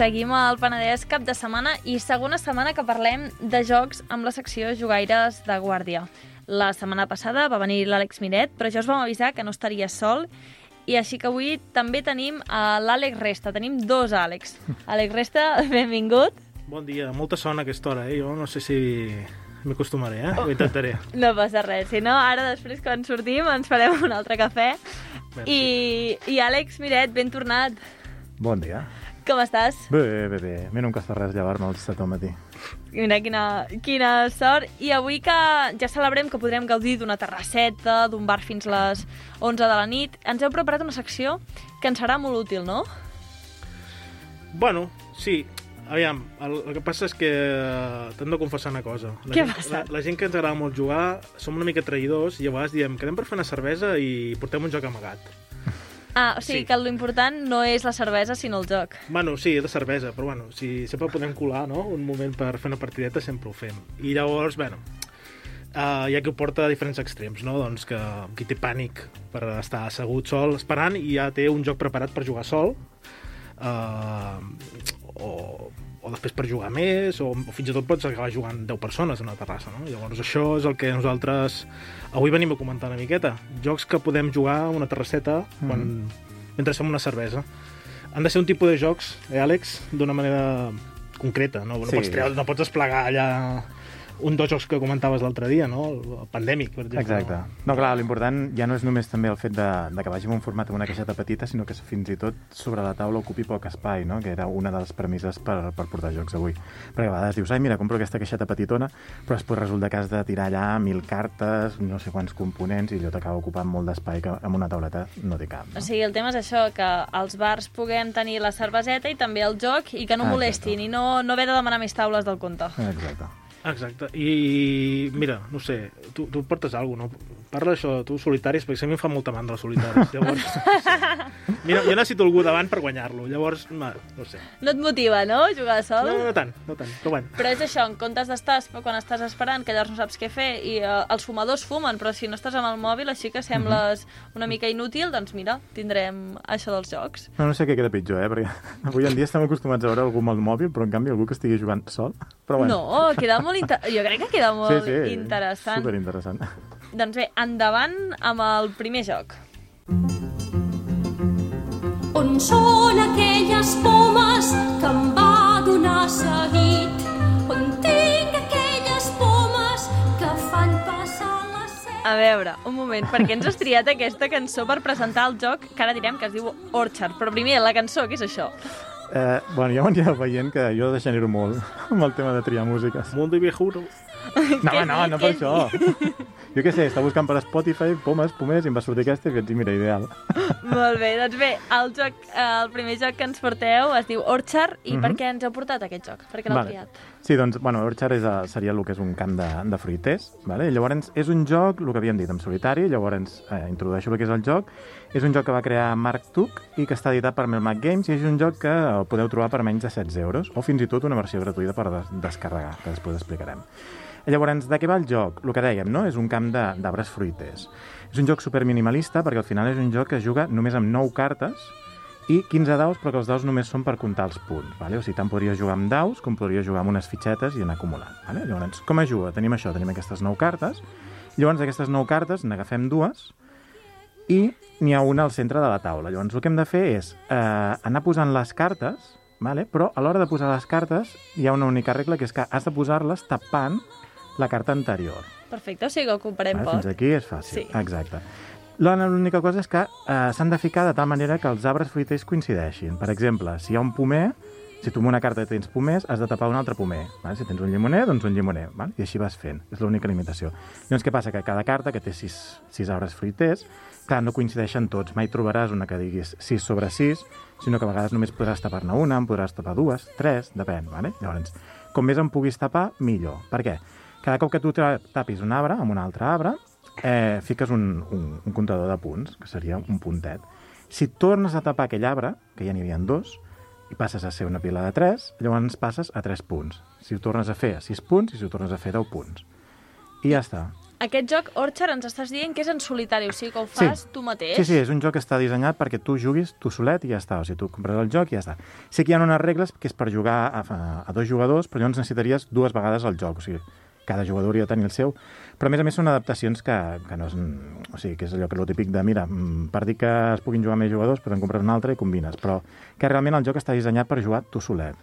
Seguim al Penedès cap de setmana i segona setmana que parlem de jocs amb la secció Jugaires de Guàrdia. La setmana passada va venir l'Àlex Miret, però ja us vam avisar que no estaria sol i així que avui també tenim a l'Àlex Resta. Tenim dos Àlex. Àlex Resta, benvingut. Bon dia, molta son a aquesta hora, eh? Jo no sé si m'hi acostumaré, eh? Ho intentaré. No passa res, si no, ara després quan sortim ens farem un altre cafè. Merci. I, I Àlex Miret, ben tornat. Bon dia. Com estàs? Bé, bé, bé. A mi no em costa res llevar-me al 7 al matí. Mira, quina, quina sort. I avui que ja celebrem que podrem gaudir d'una terrasseta, d'un bar fins les 11 de la nit, ens heu preparat una secció que ens serà molt útil, no? Bueno, sí, aviam, el, el que passa és que eh, t'hem de confessar una cosa. La Què gent, passa? La, la gent que ens agrada molt jugar som una mica traïdors i a vegades diem quedem per fer una cervesa i portem un joc amagat. Ah, o sigui Sí. que l'important no és la cervesa, sinó el joc. Bueno, sí, de cervesa, però bueno, si sempre podem colar, no?, un moment per fer una partideta, sempre ho fem. I llavors, bueno, uh, hi ha qui ho porta a diferents extrems, no?, doncs que qui té pànic per estar assegut sol esperant i ja té un joc preparat per jugar sol, uh, o, o després per jugar més, o, o fins i tot pots acabar jugant 10 persones a una terrassa, no? Llavors això és el que nosaltres avui venim a comentar una miqueta. Jocs que podem jugar a una terrasseta quan, mentre fem una cervesa. Han de ser un tipus de jocs, eh, Àlex, d'una manera concreta, no? No, Sí. pots treure, no pots desplegar allà un dels jocs que comentaves l'altre dia, no? El, pandèmic, per exemple. Exacte. No, clar, l'important ja no és només també el fet de, de que vagi en un format amb una caixeta petita, sinó que fins i tot sobre la taula ocupi poc espai, no? que era una de les premisses per, per portar jocs avui. Perquè a vegades dius, ai, mira, compro aquesta caixeta petitona, però després resulta que has de tirar allà mil cartes, no sé quants components, i allò t'acaba ocupant molt d'espai que amb una tauleta no té cap. O No? sigui, el tema és això, que als bars puguem tenir la cerveseta i també el joc i que no Ah, molestin exacte. i no, no haver de demanar més taules del compte. Exacte. Exacte. I mira, no sé, tu, tu portes alguna cosa, no? Parla d'això, tu solitaris, perquè a mi em fa molta mandra els solitaris. Llavors, mira, jo necessito algú davant per guanyar-lo. Llavors, ma, no sé. No et motiva, no?, jugar sol? No, no tant, no tant, però bueno. Però és això, en comptes d'estar quan estàs esperant, que llavors no saps què fer, i eh, els fumadors fumen, però si no estàs amb el mòbil, així que sembles una mica inútil, doncs mira, tindrem això dels jocs. No, no sé què queda pitjor, eh? Perquè avui en dia estem acostumats a veure algú amb el mòbil, però en canvi algú que estigui jugant sol. Però bueno. No, queda molt inter... jo crec que queda molt sí, sí, interessant. Superinteressant. Doncs bé, endavant amb el primer joc. On són aquelles pomes que em va donar seguit? On tinc aquelles pomes que fan passar la set? A veure, un moment, per què ens has triat aquesta cançó per presentar el joc que ara direm que es diu Orchard? Però primer, la cançó, què és això? Eh, bueno, ja m'anireu veient que jo degenero molt amb el tema de triar músiques. Mundo i viejuro. No, no, no per això. Jo què sé, estava buscant per Spotify, pomes, pomers, i em va sortir aquesta i vaig dir, mira, ideal. Molt bé, doncs bé, el, joc, eh, el primer joc que ens porteu es diu Orchard, i per Mhm. què ens heu portat aquest joc? Per què l'heu Vale. triat? Sí, doncs, bueno, Orchard és, eh, seria el que és un camp de, de fruiters, vale? I llavors és un joc, el que havíem dit, en solitari, llavors eh, introdueixo el que és el joc. És un joc que va crear Mark Tuck i que està editat per Melmac Games i és un joc que el podeu trobar per menys de 16 euros o fins i tot una versió gratuïta per des descarregar, que després explicarem. Llavors, de què va el joc? El que dèiem, no? És un camp d'arbres fruiters. És un joc super minimalista perquè al final és un joc que es juga només amb 9 cartes i 15 daus, però que els daus només són per comptar els punts. Vale? O sigui, tant podries jugar amb daus com podries jugar amb unes fitxetes i anar acumulant. Vale? Llavors, com es juga? Tenim això, tenim aquestes 9 cartes. Llavors, d'aquestes 9 cartes n'agafem dues i n'hi ha una al centre de la taula. Llavors, el que hem de fer és eh, anar posant les cartes, vale? però a l'hora de posar les cartes hi ha una única regla, que és que has de posar-les tapant la carta anterior. Perfecte, o sigui que Vale? poc. Fins aquí és fàcil. Sí. Exacte. L'única cosa és que eh, s'han de ficar de tal manera que els arbres fruiters coincideixin. Per exemple, si hi ha un pomer, si tu amb una carta tens pomers, has de tapar un altre pomer. Vale? Si tens un llimoner, doncs un llimoner. Vale? I així vas fent. És l'única limitació. Llavors, què passa? Que cada carta, que té sis, sis arbres fruiters, clar, no coincideixen tots. Mai trobaràs una que diguis 6 sobre 6, sinó que a vegades només podràs tapar-ne una, en podràs tapar dues, tres, depèn. Vale? Llavors, com més en puguis tapar, millor. Per què? Cada cop que tu tapis un arbre amb un altre arbre, eh, fiques un, un, un comptador de punts, que seria un puntet. Si tornes a tapar aquell arbre, que ja n'hi havia dos, i passes a ser una pila de 3, llavors passes a 3 punts. Si ho tornes a fer a 6 punts i si ho tornes a fer a 10 punts. I ja està. Aquest joc, Orchard, ens estàs dient que és en solitari, o sigui que ho Sí. fas tu mateix. Sí, sí, és un joc que està dissenyat perquè tu juguis tu solet i ja està. O sigui, tu compres el joc i ja està. Sí que hi ha unes regles que és per jugar a, a, a dos jugadors, però llavors necessitaries dues vegades el joc. O sigui, cada jugador hauria de tenir el seu. Però, a més a més, són adaptacions que, que no és... O sigui, que és allò que és el típic de, mira, mm, per dir que es puguin jugar més jugadors, però en compres un altre i combines. Però que realment el joc està dissenyat per jugar tu solet.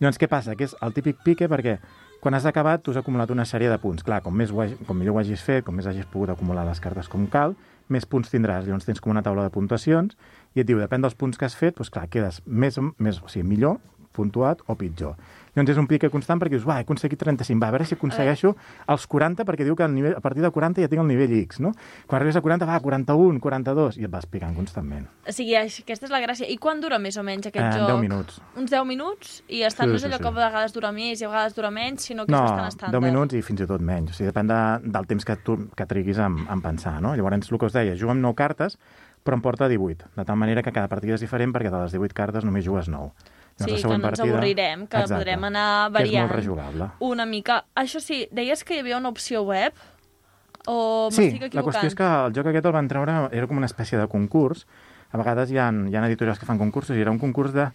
Llavors, què passa? Que és el típic pique perquè quan has acabat tu has acumulat una sèrie de punts. Clar, com, més ho hagi, com millor ho hagis fet, com més hagis pogut acumular les cartes com cal, més punts tindràs. Llavors tens com una taula de puntuacions i et diu, depèn dels punts que has fet, doncs clar, quedes més, més o sigui, millor puntuat o pitjor. Llavors és un pique constant perquè dius, va, he aconseguit 35, va, a veure si aconsegueixo els 40, perquè diu que el nivell, a partir de 40 ja tinc el nivell X, no? Quan arribes a 40, va, 41, 42, i et vas picant constantment. O sigui, aquesta és la gràcia. I quan dura més o menys aquest Eh, joc? 10 minuts. Uns 10 minuts? I està, Sí, no és sí, allò sí. que a vegades dura més i a vegades dura menys, sinó que No, és bastant estàndard. 10 minuts i fins i tot menys. O sigui, depèn de, del temps que, tu, que triguis en, en pensar, no? Llavors, el que us deia, jugo amb 9 cartes, però em porta 18. De tal manera que cada partida és diferent perquè de les 18 cartes només jugues 9. Sí, que no ens avorrirem, que podrem anar Que és variant. molt rejugable. Una mica. Això sí, deies que hi havia una opció web? O Sí, la qüestió és que el joc aquest el van treure, era com una espècie de concurs. A vegades hi ha, hi ha editorials que fan concursos i era un concurs de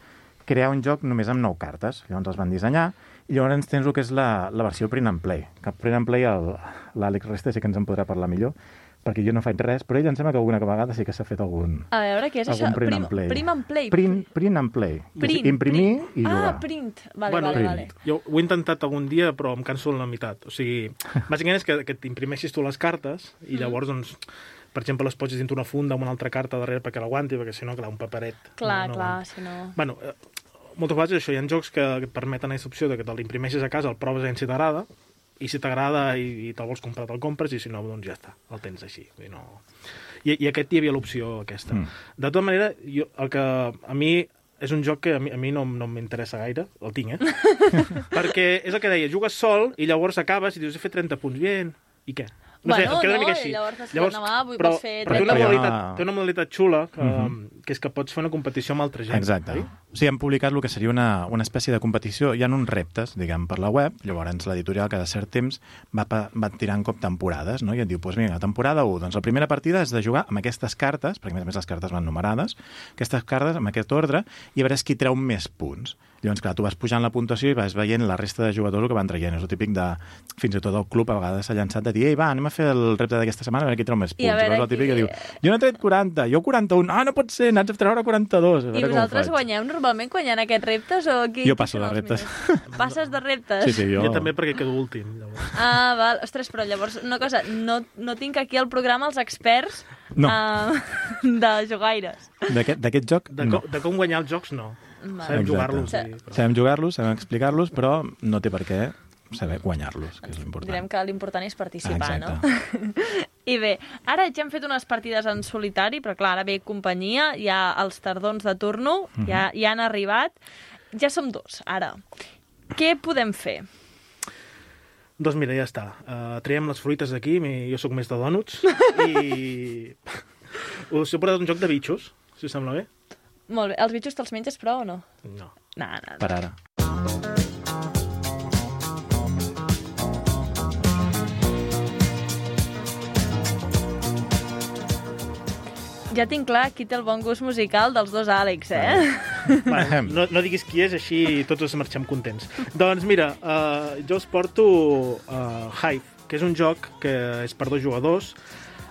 crear un joc només amb 9 cartes. Llavors els van dissenyar i llavors tens el que és la, la versió print and play. Que print and play l'Àlex Resta sí que ens en podrà parlar millor, perquè jo no faig res, però ell em sembla que alguna vegada sí que s'ha fet algun, A veure, què és això? print Prim, and play. Prim and play. Print, print and play. Print, Imprimir print. i jugar. Ah, print. Vale, bueno, vale, print. vale. Jo ho he intentat algun dia, però em canso en la meitat. O sigui, bàsicament és que, que t'imprimeixis tu les cartes i Mm. llavors, doncs, per exemple, les posis dintre una funda amb una altra carta darrere perquè l'aguanti, perquè si no, clar, un paperet... Clar, no, no clar, si no... Bueno, eh, moltes vegades això, hi ha jocs que, et permeten aquesta opció de que te l'imprimeixis a casa, el proves a t'agrada, i si t'agrada i, i te'l vols comprar, te'l compres, i si no, doncs ja està, el tens així. Dir, no... I, I aquest hi havia l'opció aquesta. Mm. Mm. De tota manera, jo, el que a mi és un joc que a mi, a mi no, no m'interessa gaire, el tinc, eh? Perquè és el que deia, jugues sol i llavors acabes i dius, he fet 30 punts, bien, i què? No sé, Bueno, em queda no, una mica i així. llavors demà vull- però, fer però té, una 30. modalitat, té una modalitat xula, que, Mhm. que és que pots fer una competició amb altra gent. Exacte. oi? O sigui, hem publicat el que seria una, una espècie de competició. Hi ha uns reptes, diguem, per la web. Llavors, l'editorial cada cert temps va, va tirant cop temporades, no? I et diu, doncs vinga, temporada 1, doncs la primera partida és de jugar amb aquestes cartes, perquè a més a més les cartes van numerades, aquestes cartes amb aquest ordre, i a veure qui treu més punts. Llavors, clar, tu vas pujant la puntuació i vas veient la resta de jugadors el que van traient. És el típic de... Fins i tot el club a vegades s'ha llançat de dir ei, va, anem a fer el repte d'aquesta setmana a veure qui treu més I a punts. veure el típic que diu, jo n'he tret 40, jo 41, ah, no pot ser, n'haig de treure 42. A I vosaltres guanyeu normalment quan hi ha aquests reptes? O qui, Jo passo de reptes. millors? Passes de reptes? Sí, sí, jo... Jo també perquè quedo últim. Llavors. Ah, val. Ostres, però llavors, una cosa, no, no tinc aquí al programa els experts No. uh, de jugaires. D'aquest d'aquest joc, De, no. com, de com guanyar els jocs, no. Vale. Sabem jugar-los. Però- Sabem jugar-los, sabem explicar-los, però no té per què saber guanyar-los, que és l'important. Direm que l'important és participar, Exacte. no? I bé, ara ja hem fet unes partides en solitari, però clar, ara ve companyia, hi ha els tardons de turno, ja, Mhm. ja han arribat. Ja som dos, ara. Què podem fer? Doncs mira, ja està. Uh, traiem les fruites d'aquí, jo sóc més de dònuts, i us he portat un joc de bitxos, si us sembla bé. Molt bé, els bitxos te'ls menges, però, o no? No. No, no, no. Per ara. Ja tinc clar qui té el bon gust musical dels dos Àlex, eh? Va, no, no diguis qui és, així tots ens marxem contents. doncs mira, uh, jo us porto uh, Hive, que és un joc que és per dos jugadors.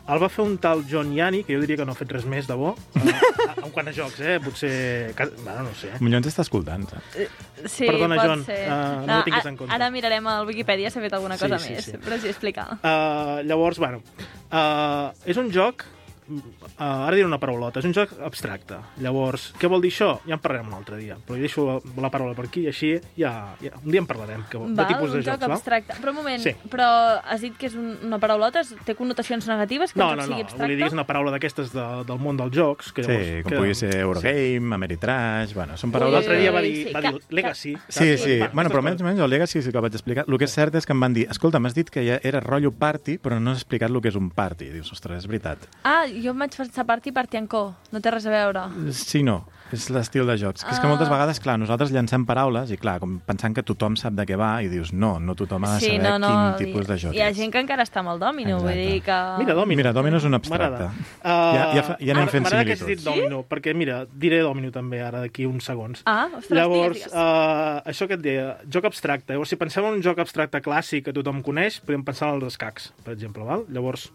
El va fer un tal John Yanni, que jo diria que no ha fet res més de bo, uh, en quant a jocs, eh? Potser... Bueno, no ho sé. Millor ens està escoltant, saps? Sí, Perdona, pot Joan, ser. uh, no ho tinguis en compte. Ara mirarem al Wikipedia si ha fet alguna Sí, cosa sí, més. sí. Però sí, explica. Uh, llavors, bueno, uh, és un joc uh, ara diré una paraulota, és un joc abstracte. Llavors, què vol dir això? Ja en parlarem un altre dia, però jo deixo la, la paraula per aquí i així ja, ja un dia en parlarem, que, de Val, tipus de un joc jocs, val? abstracte. Però un moment, Sí. però has dit que és un, una paraulota? Té connotacions negatives? Que No, no, no, sigui vull dir, és una paraula d'aquestes de, del món dels jocs. Que Sí, llavors, com que, pugui ser Eurogame, Ameritrash... Bueno, són paraules... L'altre dia va Sí, dir, sí, va que- dir Legacy. Sí, saps? sí. Va, Bueno, però aquestes més o menys el Legacy sí que el vaig explicar. El que és cert és que em van dir, escolta, m'has dit que ja era rotllo party, però no has explicat el que és un party. Dius, ostres, és veritat. Ah, jo em vaig pensar partir per Tiancó. No té res a veure. Sí, no. És l'estil de jocs. Que és que moltes Ah. vegades, clar, nosaltres llancem paraules i, clar, com pensant que tothom sap de què va i dius, no, no tothom ha de sí, saber no, no. quin tipus de joc Hi ha és. gent que encara està amb el dòmino, vull Exacte. dir que... Mira, Domino. Mira, Domino és un abstracte. M'agrada. Ja- ja fa- ja anem m'agrada- fent M'agrada que similituds. dit Domino, perquè mira, diré Domino també ara d'aquí uns segons. Ah, ostres, Llavors, digues, digues. uh, això que et deia, joc abstracte. Llavors, si pensem en un joc abstracte clàssic que tothom coneix, podem pensar en els escacs, per exemple. Val? Llavors,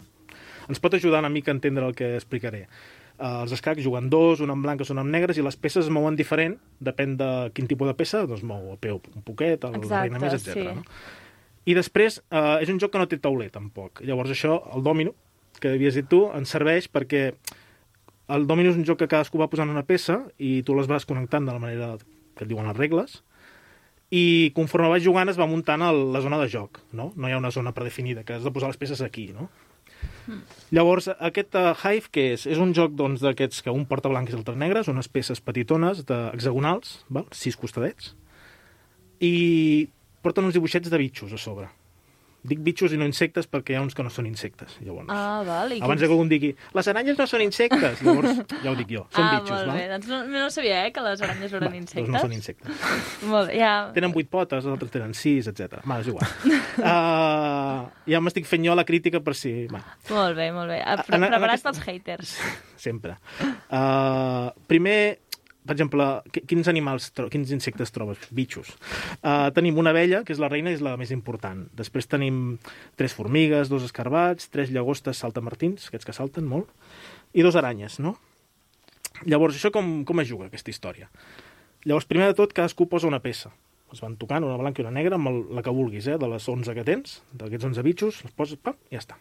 ens pot ajudar una mica a entendre el que explicaré. Uh, els escacs juguen dos, un en blanques, un en negres, i les peces es mouen diferent, depèn de quin tipus de peça, doncs mou el peu un poquet, el Exacte, reina més, etc. sí. No? I després, uh, és un joc que no té tauler, tampoc. Llavors, això, el domino, que havies dit tu, ens serveix perquè el domino és un joc que cadascú va posant una peça i tu les vas connectant de la manera que et diuen les regles i conforme vas jugant es va muntant el, la zona de joc, no? No hi ha una zona predefinida, que has de posar les peces aquí, no? Llavors, aquest uh, Hive, què és? És un joc doncs, d'aquests que un porta blancs i l'altre negres, unes peces petitones, de, hexagonals, val? sis costadets, i porten uns dibuixets de bitxos a sobre. Dic bitxos i no insectes perquè hi ha uns que no són insectes. Llavors, Ah, val. I abans quins- que algú em digui les aranyes no són insectes, llavors ja ho dic jo, són ah, bitxos, molt val? bé. Doncs no, no sabia, eh, que les aranyes eren Va, insectes. Doncs no són insectes. Molt bé, ja... Tenen vuit potes, els altres tenen sis, etc. Va, és igual. uh, ja m'estic fent jo la crítica per si... Va, Molt bé, molt bé. Ah, Pre Preparats pels haters. sempre. Uh, primer, per exemple, qui- quins animals, quins insectes trobes? Bitxos. Uh, tenim una abella, que és la reina, és la més important. Després tenim tres formigues, dos escarbats, tres llagostes saltamartins, aquests que salten molt, i dos aranyes, no? Llavors, això com, com es juga, aquesta història? Llavors, primer de tot, cadascú posa una peça. Es van tocant, una blanca i una negra, amb el, la que vulguis, eh, de les 11 que tens, d'aquests 11 bitxos, les poses, pam, i ja està.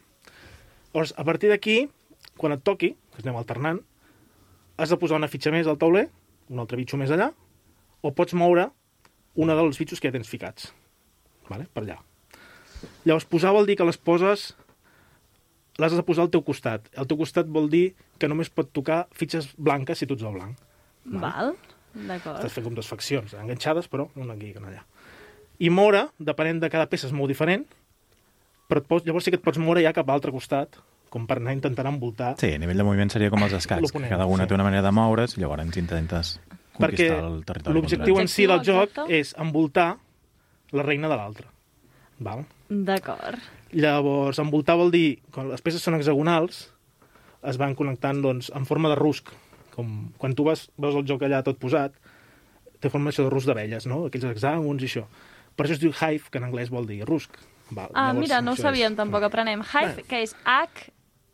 Llavors, a partir d'aquí, quan et toqui, que anem alternant, has de posar una fitxa més al tauler, un altre bitxo més allà, o pots moure una dels bitxos que ja tens ficats. Vale? Per allà. Llavors, posar vol dir que les poses... Les has de posar al teu costat. Al teu costat vol dir que només pot tocar fitxes blanques si tu ets el blanc. Val? D'acord. Estàs fent com dues faccions, enganxades, però una aquí i una allà. I moure, depenent de cada peça, és molt diferent, però et pots, llavors sí que et pots moure ja cap a l'altre costat, com per anar intentant envoltar Sí, a nivell de moviment seria com els escacs, que cada una sí. té una manera de moure's i llavors intentes perquè conquistar el territori. l'objectiu en si del joc exacte. és envoltar la reina de l'altra. Val? D'acord. Llavors, envoltar vol dir, quan les peces són hexagonals, es van connectant doncs, en forma de rusc. Com quan tu vas, veus el joc allà tot posat, té forma això de rusc d'abelles, no? Aquells hexàgons i això. Per això es diu hive, que en anglès vol dir rusc. Val, Ah, llavors, mira, no ho sabíem és- tampoc, aprenem. Hive, Bueno. que és H,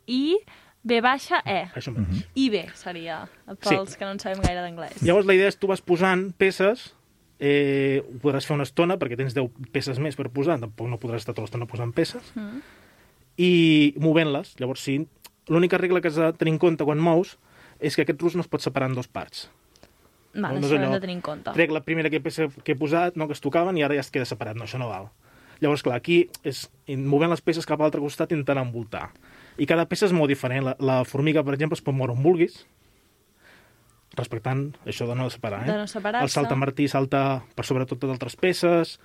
I, B baixa, E. Això mateix. I B seria, pels que no en sabem gaire d'anglès. Llavors la idea és tu vas posant peces, eh, ho podràs fer una estona perquè tens 10 peces més per posar, tampoc no podràs estar tota l'estona posant peces, Mm. i movent-les. Llavors sí, l'única regla que has de tenir en compte quan mous és que aquest rus no es pot separar en dos parts. Vale, no és això ho hem allò, de tenir en compte. Trec la primera que, peça que he posat, no, que es tocaven, i ara ja es queda separat. No, això no val. Llavors, clar, aquí és movent les peces cap a l'altre costat intentant envoltar. I cada peça és molt diferent. La, la formiga, per exemple, es pot moure on vulguis, respectant això de no separar. Eh? De no separar-se. El saltamartí salta per sobre totes altres peces,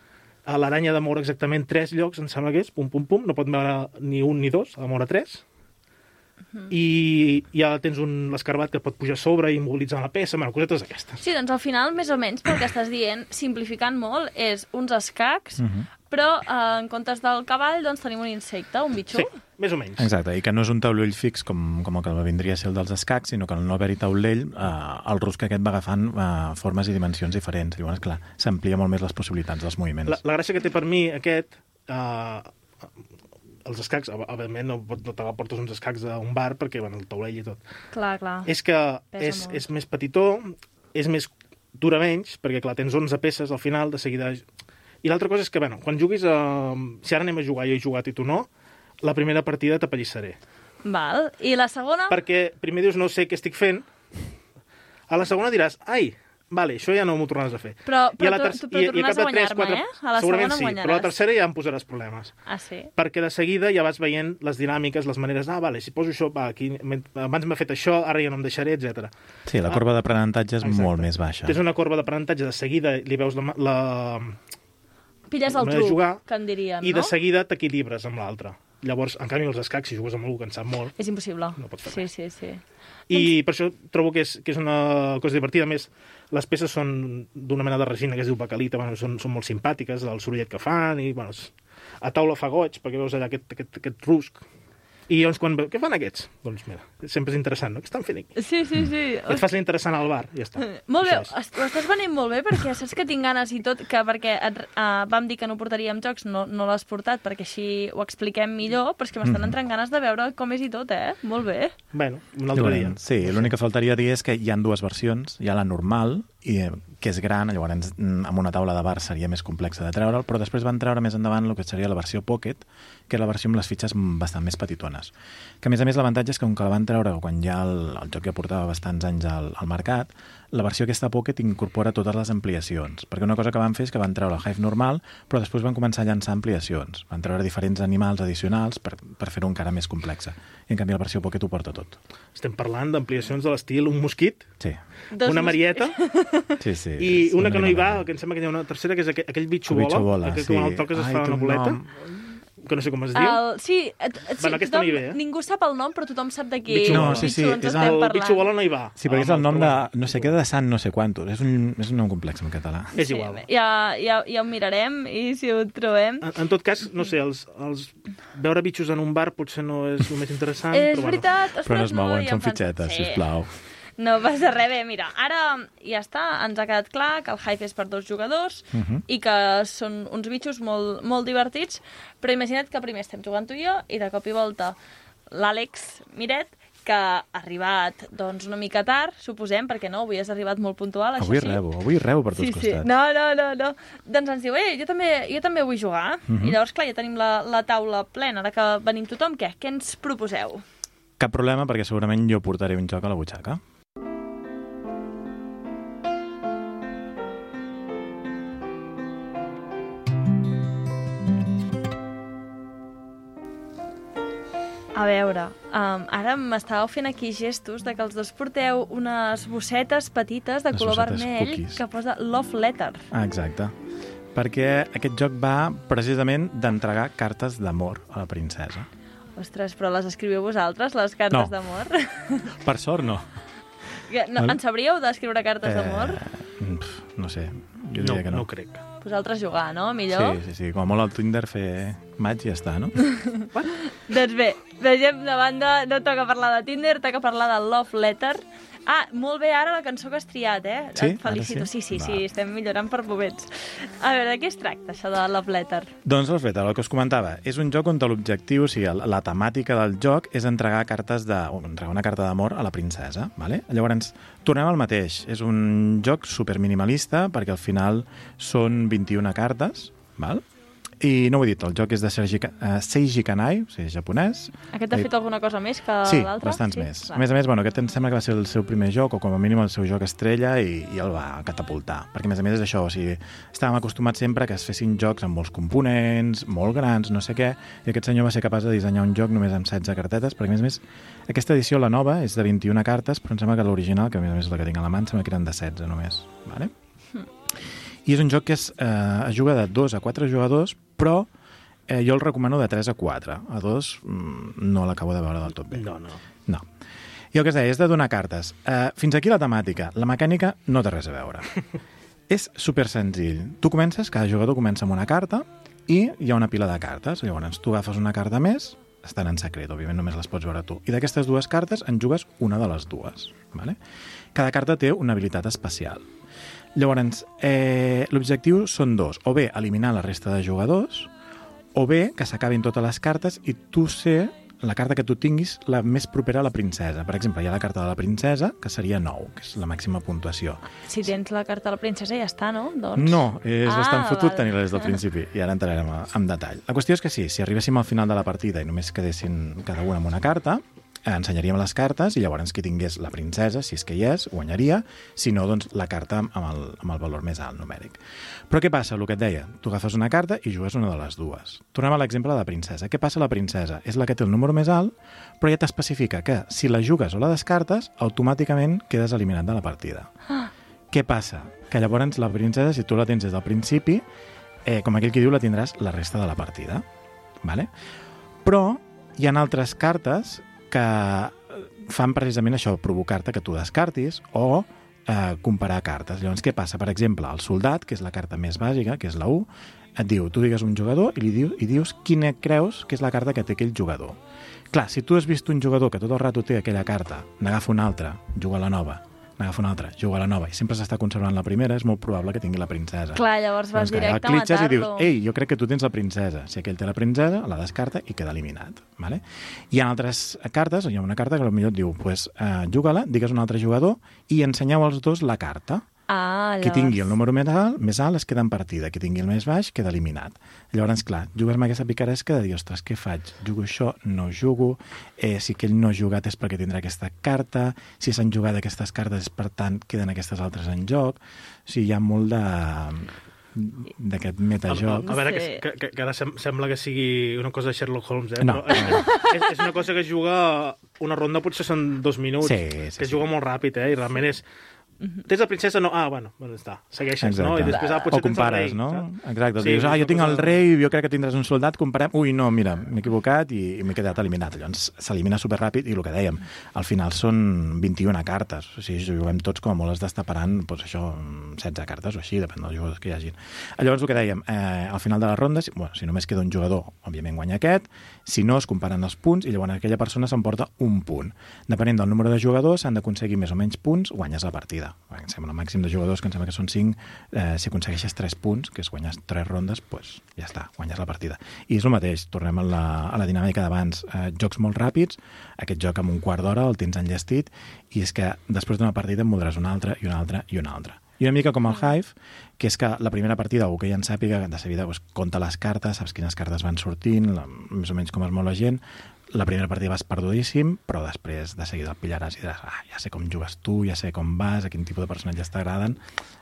a l'aranya ha de moure exactament tres llocs, em sembla que és, pum, pum, pum, no pot moure ni un ni dos, ha de moure tres. Mhm. I ja tens un l'escarbat que pot pujar a sobre i mobilitzar la peça, bueno, cosetes aquestes. Sí, doncs al final, més o menys, pel que estàs dient, simplificant molt, és uns escacs, Mhm. però eh, en comptes del cavall, doncs tenim un insecte, un bitxo. Sí, més o menys. Exacte, i que no és un taulell fix com, com el que vindria a ser el dels escacs, sinó que al no haver-hi taulell, eh, el rusc aquest va agafant eh, formes i dimensions diferents. Llavors, clar, s'amplia molt més les possibilitats dels moviments. La, la gràcia que té per mi aquest, eh, els escacs, òb- òbviament no, pot- no te portes uns escacs a un bar perquè, bueno, el taulell i tot, Clar, clar. és que Pesa és, molt. és més petitó, és més dura menys, perquè clar, tens 11 peces al final, de seguida... I l'altra cosa és que, bueno, quan juguis a... Si ara anem a jugar, jo he jugat i tu no, la primera partida t'apallissaré. Val. I la segona? Perquè primer dius, no sé què estic fent, a la segona diràs, ai, vale, això ja no m'ho tornaràs a fer. Però- I a però tu- ter- tu- però tornaràs a guanyar-me, eh? A la segurament segona sí, em però a la guanyaràs. tercera ja em posaràs problemes. Ah, sí? Perquè de seguida ja vas veient les dinàmiques, les maneres, ah, vale, si poso això, va, aquí, abans m'ha fet això, ara ja no em deixaré, etc. Sí, la corba d'aprenentatge és Exacte. molt més baixa. Tens una corba d'aprenentatge, de seguida li veus la, la, Pilles el truc, jugar que en dirien, i no? de seguida t'equilibres amb l'altre. Llavors, en canvi, els escacs, si jugues amb algú que en sap molt, És impossible. No pots fer sí, res. sí, sí. I per això trobo que és, que és una cosa divertida. A més, les peces són d'una mena de resina que es diu bacalita, bueno, són, són molt simpàtiques, el sorollet que fan, i bueno, a taula fa goig, perquè veus allà aquest, aquest, aquest rusc. I llavors, quan veu, què fan aquests? Doncs mira, sempre és interessant, no? Què estan fent aquí? Sí, sí, sí. Et fas l'interessant al bar, ja està. Molt bé, ho estàs venint molt bé perquè saps que tinc ganes i tot, que perquè et, uh, vam dir que no portaríem jocs, no, no l'has portat perquè així ho expliquem millor, però és que m'estan Mhm. entrant ganes de veure com és i tot, eh? Molt bé. Bueno, un altre dia. Sí, l'únic que faltaria dir és que hi han dues versions. Hi ha la normal, i, eh, que és gran, llavors mm, amb una taula de bar seria més complex de treure'l, però després van treure més endavant el que seria la versió Pocket, que és la versió amb les fitxes bastant més petitones. Que a més a més l'avantatge és que com que la van treure quan ja el, el joc ja portava bastants anys al, al mercat, la versió aquesta Pocket incorpora totes les ampliacions, perquè una cosa que van fer és que van treure el Hive normal, però després van començar a llançar ampliacions. Van treure diferents animals addicionals per, per fer-ho encara més complexa. I en canvi la versió Pocket ho porta tot. Estem parlant d'ampliacions de l'estil un mosquit, Sí, Dos una marieta, sí, sí. i és una que no hi va, que em sembla que hi ha una tercera, que és aquell, aquell bitxo bola, que sí. quan el toques es Ai, fa una un boleta, nom. Que no sé com es diu. El, sí, et, sí Bueno, tothom, eh? ningú sap el nom, però tothom sap de qui Bitxo No, sí, sí, bitxo ens és estem el parlant. bitxo bola no hi va. Sí, perquè és el nom de... No sé què, de Sant no sé quantos. És un, és un nom complex en català. És Sí, igual. ja, ja, ja ho mirarem i si ho trobem... En, en tot cas, no sé, els, els veure bitxos en un bar potser no és el més interessant, és però veritat, ostres, Però no es mouen, són fitxetes, Sí. sisplau. No passa res, bé, mira, ara ja està, ens ha quedat clar que el Hive és per dos jugadors Uh -huh. i que són uns bitxos molt, molt divertits, però imagina't que primer estem jugant tu i jo i de cop i volta l'Àlex Miret, que ha arribat doncs, una mica tard, suposem, perquè no, avui has arribat molt puntual, això Avui sí. rebo, avui rebo per tots Sí, sí. costats. No, no, no, no. Doncs ens diu, eh, jo també, jo també vull jugar. Mhm. I llavors, clar, ja tenim la, la taula plena. Ara que venim tothom, què? Què ens proposeu? Cap problema, perquè segurament jo portaré un joc a la butxaca. A veure, um, ara m'estàveu fent aquí gestos de que els dos porteu unes bossetes petites de Les color vermell cookies. que posa Love Letter. Ah, exacte. Perquè aquest joc va precisament d'entregar cartes d'amor a la princesa. Ostres, però les escriviu vosaltres, les cartes No. d'amor? Per sort, no. Que- no, en sabríeu d'escriure cartes d'amor? Eh, pf, no sé, jo no, diria que no. no crec. Vosaltres jugar, no? Millor? Sí, sí, sí, com a molt al Tinder fer maig i ja està, no? Doncs bé, deixem de banda, no toca parlar de Tinder, toca parlar de Love Letter. Ah, molt bé ara la cançó que has triat, eh? Sí? Et felicito. Ara Sí, sí? sí, sí, estem millorant per moments. A veure, de què es tracta, això de Love Letter? Doncs perfecte, el que us comentava, és un joc on l'objectiu, o sigui, la, la temàtica del joc és entregar cartes de, o entregar una carta d'amor a la princesa, vale? Llavors, tornem al mateix, és un joc super minimalista perquè al final són 21 cartes, val? I no ho he dit, el joc és de Sergi, eh, Seiji Kanai, o sigui, japonès. Aquest ha Eh, fet alguna cosa més que Sí, l'altre? bastants més. Clar. A més a més, bueno, aquest em sembla que va ser el seu primer joc, o com a mínim el seu joc estrella, i, i el va catapultar. Perquè, a més a més, és això, o sigui, estàvem acostumats sempre que es fessin jocs amb molts components, molt grans, no sé què, i aquest senyor va ser capaç de dissenyar un joc només amb 16 cartetes, perquè, a més a més, aquesta edició, la nova, és de 21 cartes, però em sembla que l'original, que a més a més és la que tinc a la mà, em sembla que eren de 16 només. Vale? I és un joc que es, eh, es juga de 2 a 4 jugadors, però eh, jo el recomano de 3 a 4. A 2 mm, no l'acabo de veure del tot bé. No, no. No. I el que es deia és de donar cartes. Uh, fins aquí la temàtica. La mecànica no té res a veure. és super senzill. Tu comences, cada jugador comença amb una carta i hi ha una pila de cartes. Llavors, tu agafes una carta més, estan en secret, òbviament només les pots veure tu. I d'aquestes dues cartes en jugues una de les dues. Vale? Cada carta té una habilitat especial. Llavors, eh, l'objectiu són dos. O bé eliminar la resta de jugadors, o bé que s'acabin totes les cartes i tu ser la carta que tu tinguis la més propera a la princesa. Per exemple, hi ha la carta de la princesa, que seria 9, que és la màxima puntuació. Si tens la carta de la princesa ja està, no? Doncs... No, és Ah, bastant fotut val. tenir-la des del principi, i ara entrarem en detall. La qüestió és que sí, si arribéssim al final de la partida i només quedessin cada una amb una carta, ensenyaríem les cartes i llavors qui tingués la princesa, si és que hi és, guanyaria, si no, doncs la carta amb el, amb el valor més alt numèric. Però què passa? El que et deia, tu agafes una carta i jugues una de les dues. Tornem a l'exemple de la princesa. Què passa a la princesa? És la que té el número més alt, però ja t'especifica que si la jugues o la descartes, automàticament quedes eliminat de la partida. Què passa? Que llavors la princesa, si tu la tens des del principi, eh, com aquell qui diu, la tindràs la resta de la partida. Vale? Però hi ha altres cartes que fan precisament això, provocar-te que tu descartis o eh, comparar cartes. Llavors, què passa? Per exemple, el soldat, que és la carta més bàsica, que és la 1, et diu, tu digues un jugador i, li dius, i dius quina creus que és la carta que té aquell jugador. Clar, si tu has vist un jugador que tot el rato té aquella carta, n'agafa una altra, juga la nova, n'agafa una altra, juga la nova, i sempre s'està conservant la primera, és molt probable que tingui la princesa. Clar, llavors vas Doncs directe a clitxes i dius, matar-lo. ei, jo crec que tu tens la princesa. Si aquell té la princesa, la descarta i queda eliminat. Vale? Hi ha altres cartes, hi ha una carta que potser et diu, pues, uh, juga-la, digues un altre jugador i ensenyeu als dos la carta. Ah, Qui llavors... tingui el número més alt, més alt es queda en partida, qui tingui el més baix queda eliminat. Llavors, clar, jugues amb aquesta picaresca de dir, ostres, què faig? Jugo això? No jugo? Eh, si aquell no ha jugat és perquè tindrà aquesta carta, si s'han jugat aquestes cartes, per tant, queden aquestes altres en joc. O sigui, hi ha molt de d'aquest A, a, metajoc. a veure, que, que, que ara sem sembla que sigui una cosa de Sherlock Holmes, eh? No. Però és, és una cosa que es juga... Una ronda potser són dos minuts, Sí, sí, que es sí. juga molt ràpid, eh? I realment és... Tens la princesa? No. Ah, bueno, bueno està. Segueixes, no? I Exacte. després, ah, potser o compares, tens el rei, no? saps? Exacte, Sí, dius, ah, jo tinc el rei, jo crec que tindràs un soldat, comparem... Ui, no, mira, m'he equivocat i, i m'he quedat eliminat. Llavors s'elimina superràpid i el que dèiem, al final són 21 cartes, o sigui, juguem tots com a molt es destaparan, doncs això, 16 cartes o així, depèn dels jugadors que hi hagin. Llavors el que dèiem, eh, al final de la ronda, si, bueno, si només queda un jugador, òbviament guanya aquest, si no, es comparen els punts i llavors aquella persona s'emporta un punt. Depenent del número de jugadors, s'han d'aconseguir més o menys punts, guanyes la partida. Em sembla el màxim de jugadors, que em sembla que són 5, eh, si aconsegueixes 3 punts, que és guanyes 3 rondes, doncs ja està, guanyes la partida. I és el mateix, tornem a la, a la dinàmica d'abans. Eh, jocs molt ràpids, aquest joc amb un quart d'hora el tens enllestit, i és que després d'una partida en voldràs una altra, i una altra, i una altra. I una mica com el Hive, que és que la primera partida, algú que ja en sàpiga, de seguida doncs, compta les cartes, saps quines cartes van sortint, la, més o menys com es mou la gent, la primera partida vas perdudíssim, però després de seguida el pillaràs i diràs, ah, ja sé com jugues tu, ja sé com vas, a quin tipus de personatges t'agraden,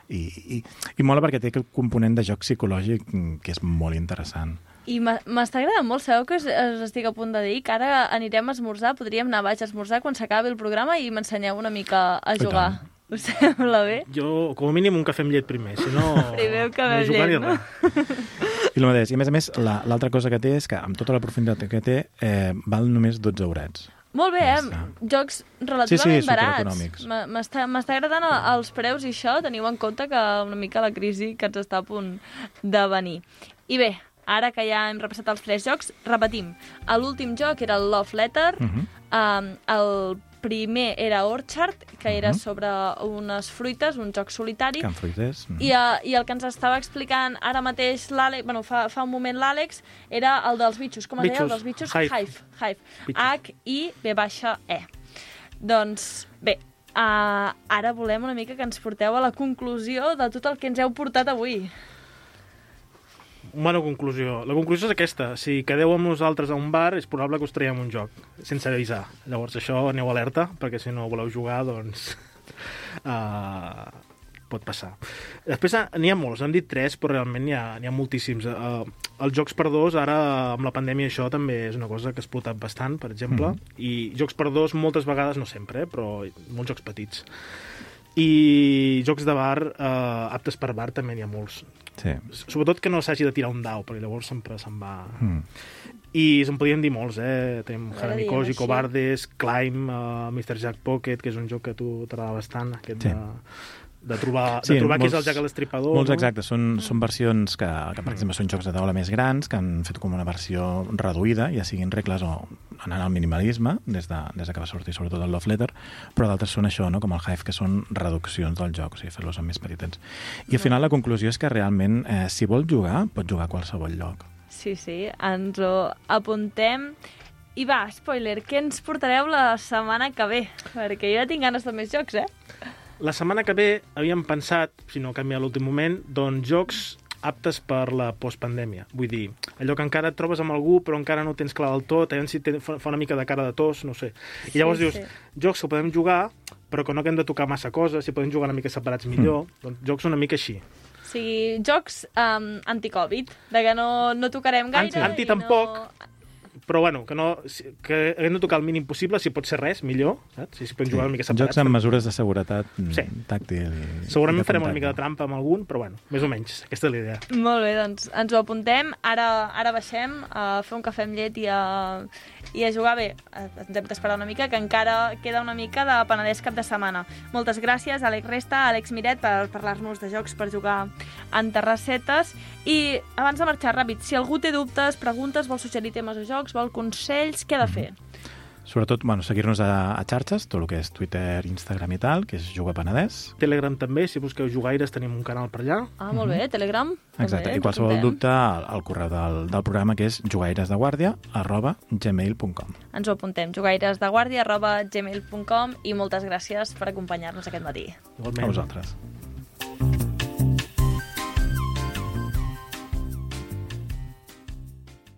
i, i, i mola perquè té aquest component de joc psicològic que és molt interessant. I m'està agradant molt, sabeu que us, us estic a punt de dir que ara anirem a esmorzar, podríem anar baix a esmorzar quan s'acabi el programa i m'ensenyeu una mica a I jugar. tant. Us sembla bé? Jo, com a mínim, un cafè amb llet primer, si no... Primer un cafè no amb llet, ni no? res. I el mateix. I a més a més, la- l'altra cosa que té és que amb tota la profunditat que té, eh, val només 12 eurets. Molt bé, eh? Jocs Sí, relativament sí, barats. supereconòmics. M- M'està agradant el- els preus i això, teniu en compte que una mica la crisi que ens està a punt de venir. I bé, ara que ja hem repassat els tres jocs, repetim. L'últim joc era el Love Letter, Mhm. um, el primer era Orchard, que era Mhm. sobre unes fruites, un joc solitari, Can Fruiters. mhm. i, uh, I el que ens estava explicant ara mateix l'Àlex, bueno, fa, fa un moment l'Àlex, era el dels bitxos. Com es deia el dels bitxos? Hive. Hive. Hive. Baixa E. Doncs, bé, uh, ara volem una mica que ens porteu a la conclusió de tot el que ens heu portat avui. Bona conclusió. La conclusió és aquesta. Si quedeu amb nosaltres a un bar, és probable que us traiem un joc, sense avisar. Llavors, això, aneu alerta, perquè si no voleu jugar, doncs... Uh, pot passar. Després ah, n'hi ha molts, hem dit tres, però realment n'hi ha, ha moltíssims. Uh, els jocs per dos, ara amb la pandèmia això també és una cosa que ha explotat bastant, per exemple, Mhm. i jocs per dos moltes vegades, no sempre, eh, però molts jocs petits. I jocs de bar, eh, aptes per bar, també n'hi ha molts. Sí. Sobretot que no s'hagi de tirar un dau, perquè llavors sempre se'n va... Mm. I se'n podien dir molts, eh? Tenim dient així. Cobardes, Climb, uh, Mr. Jack Pocket, que és un joc que a tu t'agrada bastant, aquest Sí. de, de trobar, Sí, de trobar qui és molts- el Jack l'Estripador. Molts no? exactes, són, són versions que, que, per exemple, són jocs de taula més grans, que han fet com una versió reduïda, ja siguin regles o anant al minimalisme, des de, des de que va sortir sobretot el Love Letter, però d'altres són això, no? com el Hive, que són reduccions del joc, o sigui, fer-los amb més petitets. I al final la conclusió és que realment, eh, si vol jugar, pot jugar a qualsevol lloc. Sí, sí, ens ho apuntem. I va, spoiler, què ens portareu la setmana que ve? Perquè jo ja tinc ganes de més jocs, eh? La setmana que ve havíem pensat, si no canvia a l'últim moment, doncs jocs aptes per la postpandèmia. Vull dir, allò que encara et trobes amb algú però encara no tens clar del tot, aviam si te, fa una mica de cara de tos, no sé. I llavors Sí, dius, sí. jocs que podem jugar però que no haguem de tocar massa coses, si podem jugar una mica separats millor, doncs jocs una mica així. O sigui, jocs um, anti-Covid, de que no, no tocarem gaire. Anti- anti tampoc. No... però bueno, que, no, que hem de tocar el mínim possible, si pot ser res, millor, saps? Si, si podem jugar una mica separats. Jocs amb mesures de seguretat mm, Sí. tàctil. i- Segurament i farem una mica de trampa amb algun, però bueno, més o menys, aquesta és la idea. Molt bé, doncs ens ho apuntem. Ara, ara baixem a fer un cafè amb llet i a, i a jugar bé. Hem d'esperar una mica, que encara queda una mica de Penedès cap de setmana. Moltes gràcies, Àlex Resta, Àlex Miret, per parlar-nos de jocs per jugar en terrassetes. I abans de marxar ràpid, si algú té dubtes, preguntes, vol suggerir temes de jocs, vol consells, què ha de fer? Sobretot, bueno, seguir-nos a, a xarxes, tot el que és Twitter, Instagram i tal, que és Juga Penedès. Telegram també, si busqueu jugaires tenim un canal per allà. Ah, molt bé, Telegram. Exacte, també, i qualsevol dubte al, al correu del, del programa que és jugairesdeguàrdia arroba gmail.com Ens ho apuntem, jugairesdeguàrdia arroba gmail.com i moltes gràcies per acompanyar-nos aquest matí. Igualment. A vosaltres.